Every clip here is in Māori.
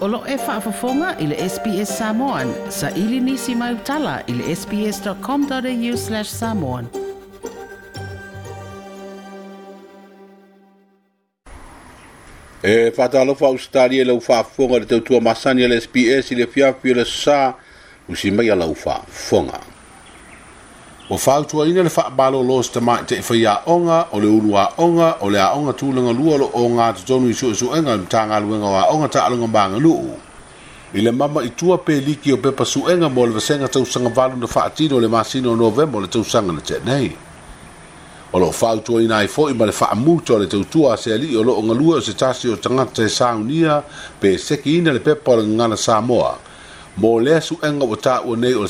Olo e whaafafonga i le SPS Samoan. Sa ili nisi mai utala i le sps.com.au slash samoan. E whataalo wha ustari e lau whaafonga le teutua masani le SPS i le fiafi le sa usi mai a lau fonga ua fautuaina le faamalōlō se tamaʻi te faiaʻoga o le ulua onga, o le tu tulaga lua lo o gatotonu i suʻesuʻega i ma tagaluega o aʻoga taʻaloga magaluu i le mama itua peliki o pepa suʻega mo le vasega tausaga valu na faatino o le masino o novema o le tausaga na teanei o loo fautuaina ai foʻi ma le faamuta o le tautua a se alii o loo galue o se tasi o tagata e saunia pe sekiina le pepa o le gagala samoa mo lea suʻega ua taʻua nei o le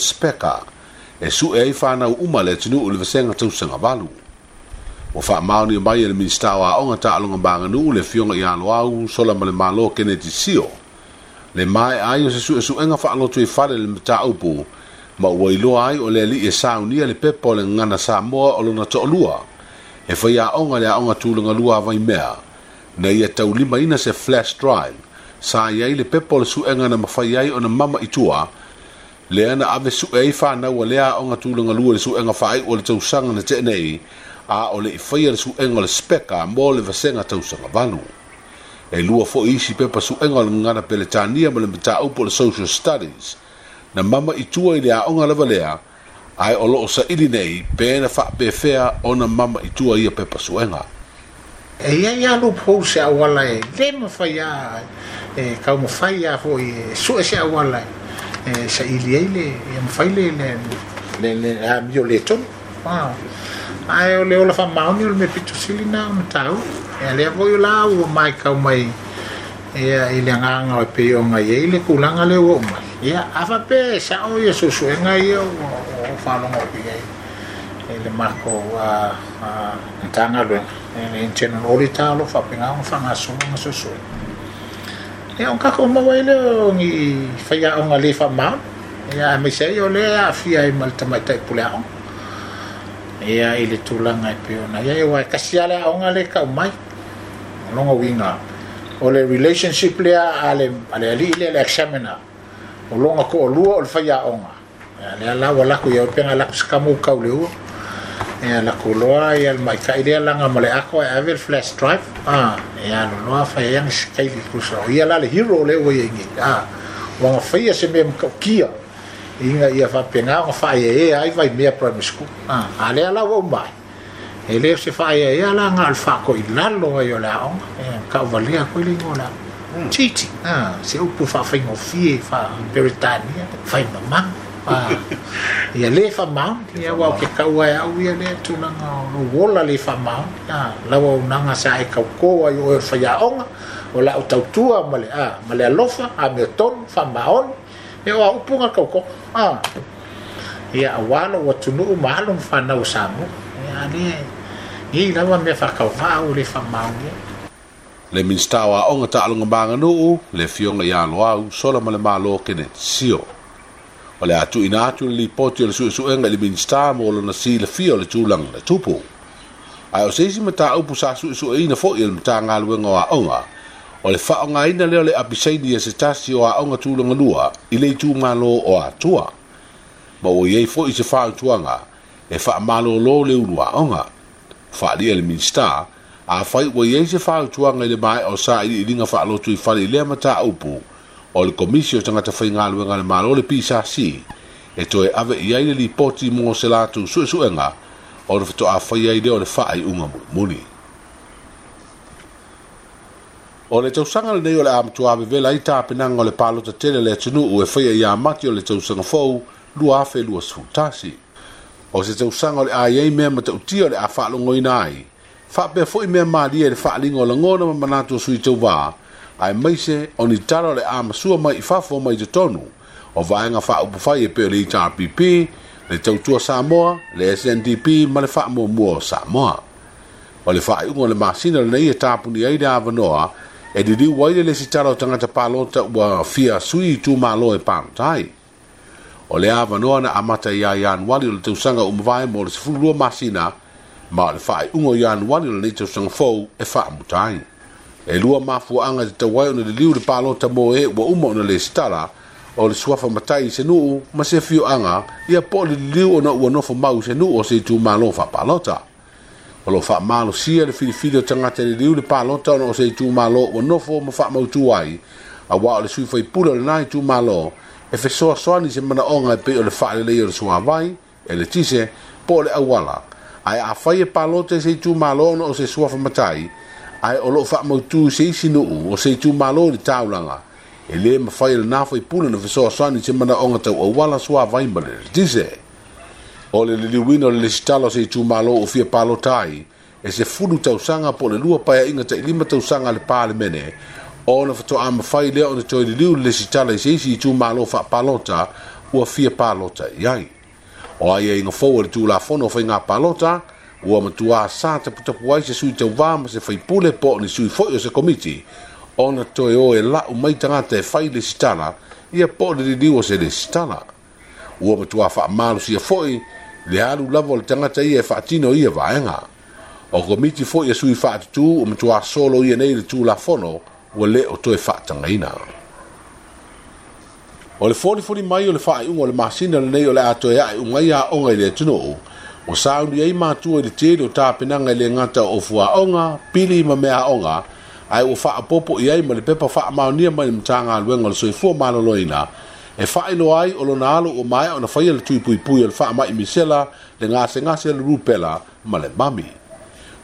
e suʻe ai fanau uma le atinuu o le vasega tausaga valu ua fa'amaonia mai e le minista aʻoga taaloga maganuu le fioga i aloau au sola ma le malo keneti sio le mae ai o se suʻesuʻega fa'alotu i fale le mataupu ma ua iloa ai o le alii e saunia le pepa o le gagana samoa o lona toʻalua e faiaʻoga le aʻoga tulagalua avai mea na ia e taulimaina se flash drive sa ai le pepa o le suʻega na mafai ai ona mama itua le ana ave su e fa na wa le a onga tulunga lua le su enga fa ai o le tausanga na tēne i a o le whaia le su enga le speka mō le vasenga tausanga valu e lua fo isi pepa su enga le ngana pele tānia ma le mta upo le social studies na mama i tua i le a onga lava lea ai o loo sa ili nei pēna fa pefea ona mama i tua pe pepa su enga e ia ia lu pou se awala e le mawhaia e kau mawhaia fo i e su e se awala e e sa ili ai le e am fai le le le le a mio le ton pa ai o le ola fa ma mio me pitu silina na tau e le voi la u mai ka mai e e le nga nga o pe o ngai e le ku la nga le o ma e a fa pe sa o ye so so nga ye o fa lo mo pe ai e le marco a a tanga lo e le tenu o le talo fa pe nga o fa nga so nga so so e on kako mo wai le ngi faya on a le fa ma e a me se yo le a fi ai mal ta mai tai pula on e a ile tu la ngai pe ona ya e wai kasiala on a le ka mai no ngo winga o le relationship le a ale ale ali ile le examina o longa ko o lua o le faya on a le ala wala ko yo pe ngala ka mo ka le o ya la kuloa ya mai ka idea la nga mole ako e ver flash drive ah ya e no no fa yang e skai di kuso ya la hero le we ye ngi ah wang fa ya e se mem ka kia inga ya fa penga wang fa ya ye ai vai me primary school ah ale ala bai mai ele se fa ya ya la nga alfa ko ina lo wa yo la on ka vali ko ile ngo la chichi hmm. ah se upu fa fa ngo fie fa britania fa mamang Ah. ia le fa mau ia wau ke kaua e au ia le tunaga lo wola le fa mau a lawa unaga sa e kauko ai o faiaoga e o la autautua ma le a ma le alofa a me ton fa maon e o upunga kauko a ia awa no wa tunu u malum fa na usamu ia le i lawa me fa kauka au le fa mau le minsta wa onga ta alunga banga nuu le fionga ia loau sola ma le malo kene sio o le atuuina e atu e e i le lipoti o le suʻesuʻega i le minista mo lona silafia o le tulaga le tupu ae o se isi mataupu sa suʻesuʻeina foʻi i le matagaluega o aʻoga o le faaaogāina lea o le apisaini ia se tasi o aʻoga tulaga lua i le itumālō o atua ma ua iai foʻi se faautuaga e faamālōlō le ulu aʻoga faaalia le minista a fai ua iai se faautuaga i le maeʻo sa iliʻiliga faalotu i fale i lea mataupu o le komisio e tangata whaingaluenga le malo le pisa si e toe ave i aile li poti mo se latu sue suenga o le fito a whai aile o le wha ai unga muni. O le tausanga le neyo le amtu ave vela i tāpinanga o le palo ta tele le tunu u e whai a mati o le tausanga fau lua afe lua sfutasi. O se tausanga o le aie i mea matautia o le a whaalongo ina ai. Fa pe fo i mea maa lia e le whaalingo la ngona ma manatu o sui tau vaa ae maise ona talo le amasua mai i fafo mai te tonu o vaega faaupufai e pe o le itrpp le tautua samoa le sndp ma le faamuamua o samoa o le faaiʻuga o le masina lenei e tapuni ai le avanoa e liliu ai le lesi tala o tagata palota ua fia sui i tumālo e palotai o le avanoa na amata iā ianuali o le tausaga uma vae mo le sefululua masina ma o le faaiʻuga o ianuali o lenei tausaga fou e faamuta ai e lua anga i tatauai ona liliu le palota mo e ua uma ona le sitala o le suafa matai i se nuu ma se fioaga ia po o le liliu ona ua nofo mau i se nuu o se itumālo faapalota o loo sia le filifili o tagata liliu le palota ona o se tu itumālo ua nofo ma faamautū ai auā o le sui faipule o lenā itumālo e fesoasoani i se manaoga e pei o le faalelei o le suavai e le tise po o le auala ae afai e palo te se itumālo ona o se suafa matai ai o lo fa mo tu se si no o se tu malo di taula nga e le ma fa il na fa i pulo no fa so so ni chimana onga tau o wala so a vai mbele dise o le li wino le stalo se tu malo o fie palo tai e se fulu tau sanga po le lua pa ya inga tai lima tau sanga le pale mene o na fa to am fa i le o na toi li liu le stalo se si tu malo fa palota ua fie palota iai o aia e inga fowar tu la fono fa inga palota iai ua matuā sa taputapu ai se sui tauvā ma se faipule po ni sui foʻi o se komiti ona toe o e laʻu mai tagata e fai lesitala ia po o le liliu o se lesitala ua matuā faamalosia foʻi le alu lava o le tagata ia e faatino ia vaenga o komiti foi e sui faatutū ua matuā solo ia nei le tulafono ua lē o toe faatagaina o le folifoli mai o le faaiʻuga o le masina nei o le a toe aʻiʻuga ia aʻoga i le atunuu o saundu ai ma i le tele o tapenaga i le gata o ofuaʻoga pili ma mea aʻoga ae ua faapopo i ai ma le pepa faamaonia mai le matagaluega o le soifua malōlōina e faailoa ai o lona alo ua mae ona faia le tuipuipui o le faamaʻi misela le gasegase le lulupela ma le mami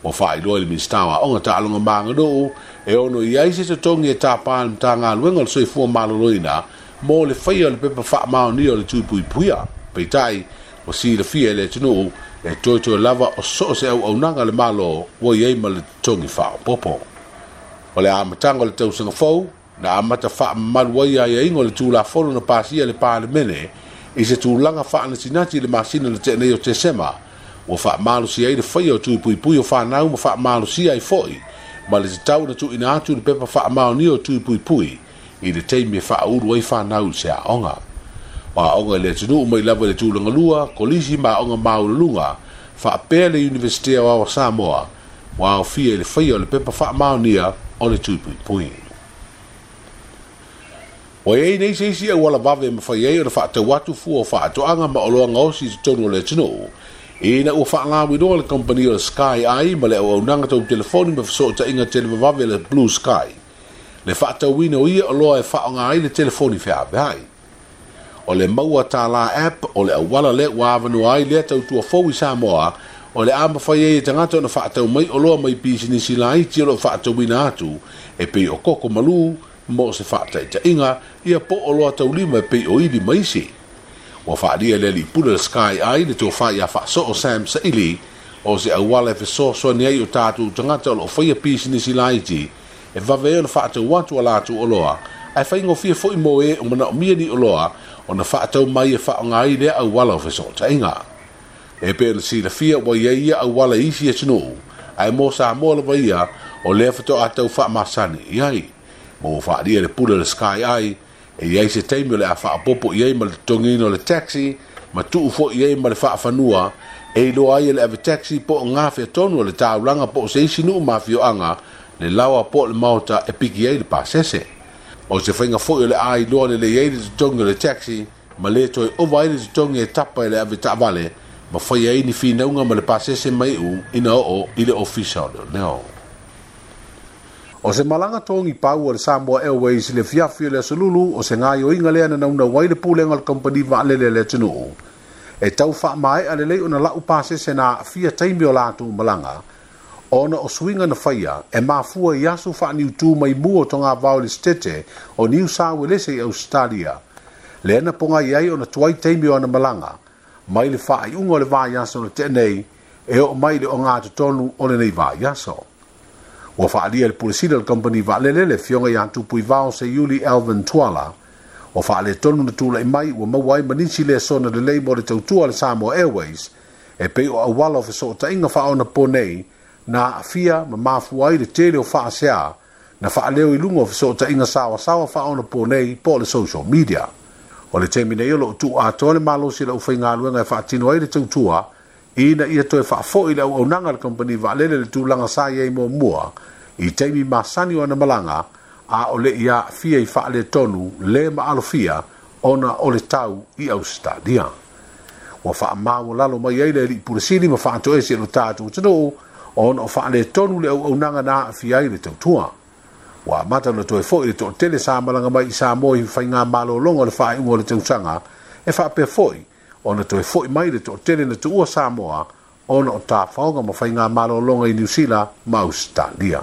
ua faailoa i le minista aʻoga taaloga magaloo e ono i ai se totogi e tapā le matagaluega o le soifua malōlōina mo le faia o le pepa faamaonia o le tuipuipuia peitai ua silafia i le atunuu e toi toi lava o so se au au nanga le malo wo yei ma le tongi wha o popo. O le amatanga le tau singa fau, na amata wha maluwa ia ia e ingo le tūla fono na pāsia le pāle mene, i se tūlanga wha ana sinati le masina le tēnei o te sema, o wha malu si le whai o tūi pui pui o wha nau ma wha malu si ai fōi, ma le te tau na tū ina atu le pepa wha maoni o tūi pui pui, i le teimi e wha uru ai wha nau se aonga. onga. ma i le atunuu mai lava i ma tulagalua kolisi maʻoga lunga fa le university o awa samoa wa aofia i le faia o le pepa faamaonia o le tuipuipui ua iai nei seisi ba e lavave ma fai ai o le faatau atu fua o anga ma o loaga osi i totonu o le atunuu ina e ua faagawinoa le kompani o le sky ai ma le auaunaga tou telefoni ma fesootaʻiga televavave le blue sky le faatauina o ia o loa e nga ai le telefoni feaafeai o le maua tala app o le awala le wa avanu ai le tau tua fowi sa moa o le ama fai e te ngato na whaatau mai o loa mai pisi ni sila i tia lo whaatau wina atu e pei o koko malu mo se whaatau i ta inga i a po o loa tau lima e pei o ili maisi. Wa whaaria le li pula le sky ai le tua fai a wha so o Sam Saili o se awala e fesoa soa ni ai o tatu te ngato lo fai a pisi ni sila i e vaveo na whaatau watu alatu o loa o loa Ai whai ngofia fo i moe o mana o mia ni o loa o na whaatau mai e wha ngai lea au wala o wheso ta inga. E pe le si la fia wa ia ia au wala isi e tino ai mō sa mo la waia o lea whato atau wha masani i ai. Mō wha aria le pula le sky ai e iai se teimi o le a whaapopo iai ma le tongino le taxi ma tuu fo iai ma le whaafanua e ilo ai e le ave taxi po o ngā whea tonu le tāulanga po o se isi mafio anga, le lawa po le maota e piki ai le pāsese. o se whainga fo le ai lo le le iei le tutongi le taxi ma le toi ova ai le tutongi e tapa e le ave taavale ma whai ai ni whinaunga ma le pase se mai u ina o i le official o le O se malanga tongi pau o le Samoa Airways le fiafio le asolulu o se ngā o inga lea na nauna wai le pūlenga le kompani vaalele le tunu. E tau wha mai a le lei o na lau pasese na fia taimi o lātu malanga – ona o swinga na faia e mafua i asu wha ni utu mai mua to ngā vau le stete o ni usawe lese i Australia. Le ana ponga i ai ona tuai teimio ana malanga, mai le wha i unga le vā i asu na tenei e o mai le o ngā tutonu o le nei vā i asu. Ua wha alia le Pulisidal Company wha lele le fionga i antu pui vau se Yuli Elvin Tuala, o wha le tonu na tūla i mai ua mawai maninsi le sona le leimo le tautua le Samoa Airways, e pei o awala o fesota inga wha ona ponei, na afia ma mafu ai le tele o fa asea na fa leo i lungo so ta inga sa wa sa wa fa ona po nei po le social media o le temi nei lo tu a tole malo si le u fainga lu e nga fa tino ai le tu tua ina ia toe fa fo i le au nanga le company va le le tu langa sa ye mo mua i temi ma sani ona malanga a o le ia fia i fa le tonu le ma alo fia ona o le tau i au stadia o fa ma lalo mai ai le pulisini ma fa to e si lo tatu tu on o fa'ale tonu le au au nanga na fi ai le tau tua. Wa mata na toi fo'i le tau tele sa malanga mai sa moi fai ngā malo longa le fa'i ngō le tau tanga, e fa'a pe fo'i, o na toi fo'i mai le tau tele na tuua sa moa, on o ta fa'onga ma fai ngā malo longa i New Zealand, ma Australia.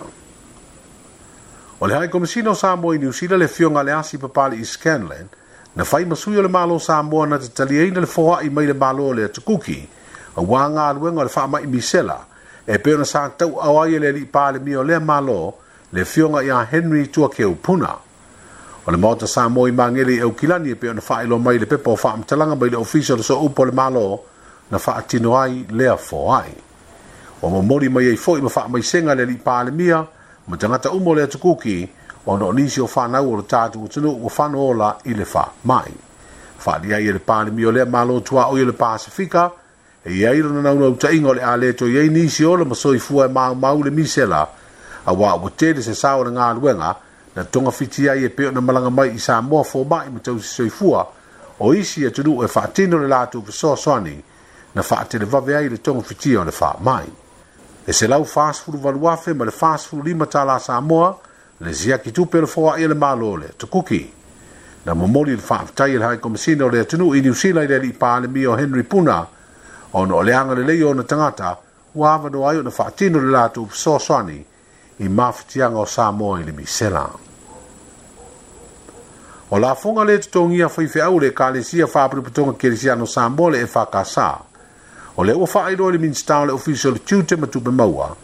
O le hai komisina o sa moi i New Zealand le fionga le asi papali i Scanlan, na fai masui o le malo sa moa na te taliaina le fo'a i mai le malo le atukuki, a wā ngā luenga le fa'a mai i Misela, e pe ona sa tau au ai e le li pale mio le malo le fionga ia Henry tua ke upuna o le mota sa moi mangeli e ukilani e pe ona fa ilo mai le pepo fa am talanga mai le official so upo le malo na fa atino ai le a fo ai o mo mori mai ei foi ma fa mai senga le li pale mia ma tangata umo le tukuki o no nisi o fa nau o tatu o tunu o fa noola i le fa mai fa dia ye le pale mio le malo tua o ye le pasifika o le pasifika E ia ilo na nauna utaʻiga o le a lē toiai nisi ola ma soifua e maumau le misela auā ua tele se sa o le galuega na togafiti ai e pe ona malaga mai i sa moa fomaʻi ma tausi soifua o isi e tunuu e faatino le latou fesoasoani na faatelevave ai le togafitia o le faamai e se lau fasfulu8 ma le fasfululima tala sa moa le siaki tupe le foaʻi a e le malo le tukuki na momoli i le faafetai i le haikomasina o le atunuu i niusila i le alii palemia o henry puna ona o le agalelei ona tagata ua avanoa ai ona faatino le latou fesoasoani i mafitiaga o sa moa i le misela o lafoga lē totogia faifeʻau o le ekalesia faapotopotoga kelesiano sa moa le e fakasā o le ua faailoa i le minista o le ofisi o le tute ma tupe maua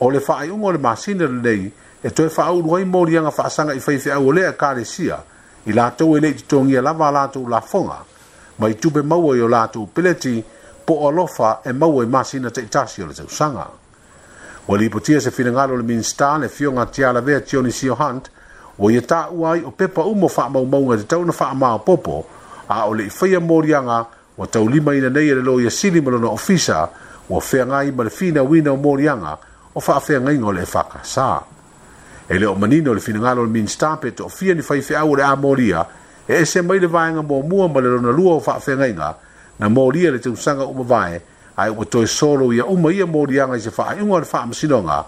o le faaiʻuga o le masina lelei e toe faaulu ai moliaga faasaga i faifeʻau o lea ekalesia i latou e leʻi totogia lava a latou lafoga ma i tupe maua i o latou peleti po alofa e mau e masina te itasio le sanga. O li potia se finangalo le minsta le fio ngā tia la vea tioni sio hant, o ia tā uai o pepa umo wha mau maunga e te tauna wha maa popo, a o le i whaia morianga o tau lima ina nei ele loo ia sili malona ofisa o whea ngai ma le fina wina o morianga o wha whea ngai ngole e whaka sā. E leo manino le fina ngalo le minsta pe to fia ni whaife au le a moria, e ese mai le vaenga mō mua ma le lona lua o wha whea ngai ngai, na moria le te usanga uma vae, ai ua toi solo ia uma ia moria ngai se faa ingwa le faa masinonga,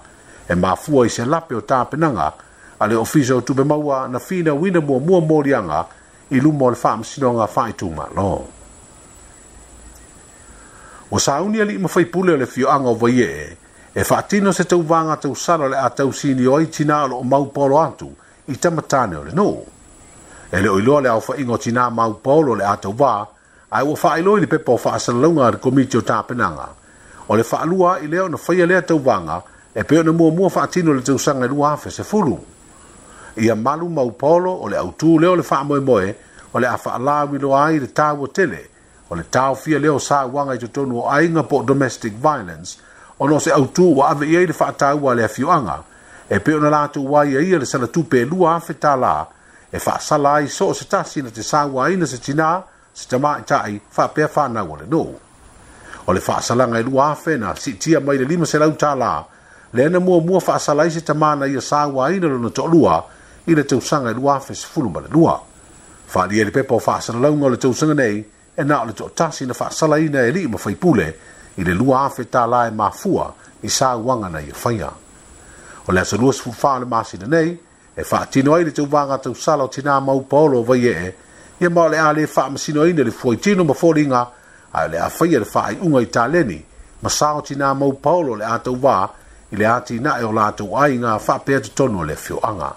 e mafua i se lape o tāpenanga, a le ofisa o tupe maua na fina wina mua mua moria nga, i lumo le faa masinonga faa itunga lo. O sauni ali ima faipule le fio anga o vaie e, e fatino se tau vanga tau sara le atau sini o itina alo o mau polo antu, i tamatane o le no. E le oiloa le au faingo tina mau polo le atau vaa, ai wa failo ni pepo fa asa longa ar komiti o tapenanga ole fa faalua i leo na faia lea tau vanga e peo na mua mua fa atino le tausanga lua hafe se fulu i malu mau polo ole autu leo le fa moe moe o le afa ala wilo ai le tau o tele ole le tau fia leo sa wanga i tutonu o ainga po domestic violence ona se autu wa ave iei le fa tau wa le afioanga e peo la tu wa ia ia le tu pe lua hafe ta la e fa sala ai so se tasi na te sa wa ina se tinaa se tama tai fa pe fa na wole no ole fa sala ngai e lu afe na si tia mai le lima se lau le na mo mo fa sala i se tama na ia sa wa ina lo to lua i le tau sanga e lu afe se fulu bale lua fa dia le pe po fa sala lu ngol tau sanga nei e na le to tasi na fa sala i e li mo fai pule i le lu afe ta la e mafua i sa wanga na e ia fa ole sa le lu se fu fa le masi nei e fa tino ai le tau vanga tau sala o tina mau polo vai e ia ma le a le faamasinoaina le fuaitino ma folinga ae le a faia le faaiʻuga i taleni ma sao tinā mau paolo le a tauvā i le a tinaʻe o latou aiga faapea totonu o le afioaga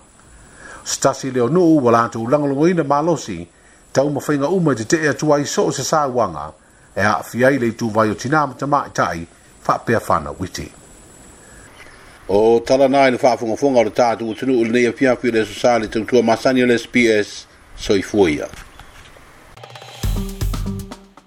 stasi leonuu ua latou lagologoina malosi taumafaiga uma i tetee atua ai soo se sauaga e aafiai le ituvai o tinā ma tamaʻitaʻi faapea fanauiti o talana i le faafogafoga o le tatou atunuu i lenei afiafi i le sosa le tautua masani o le sps soifua ia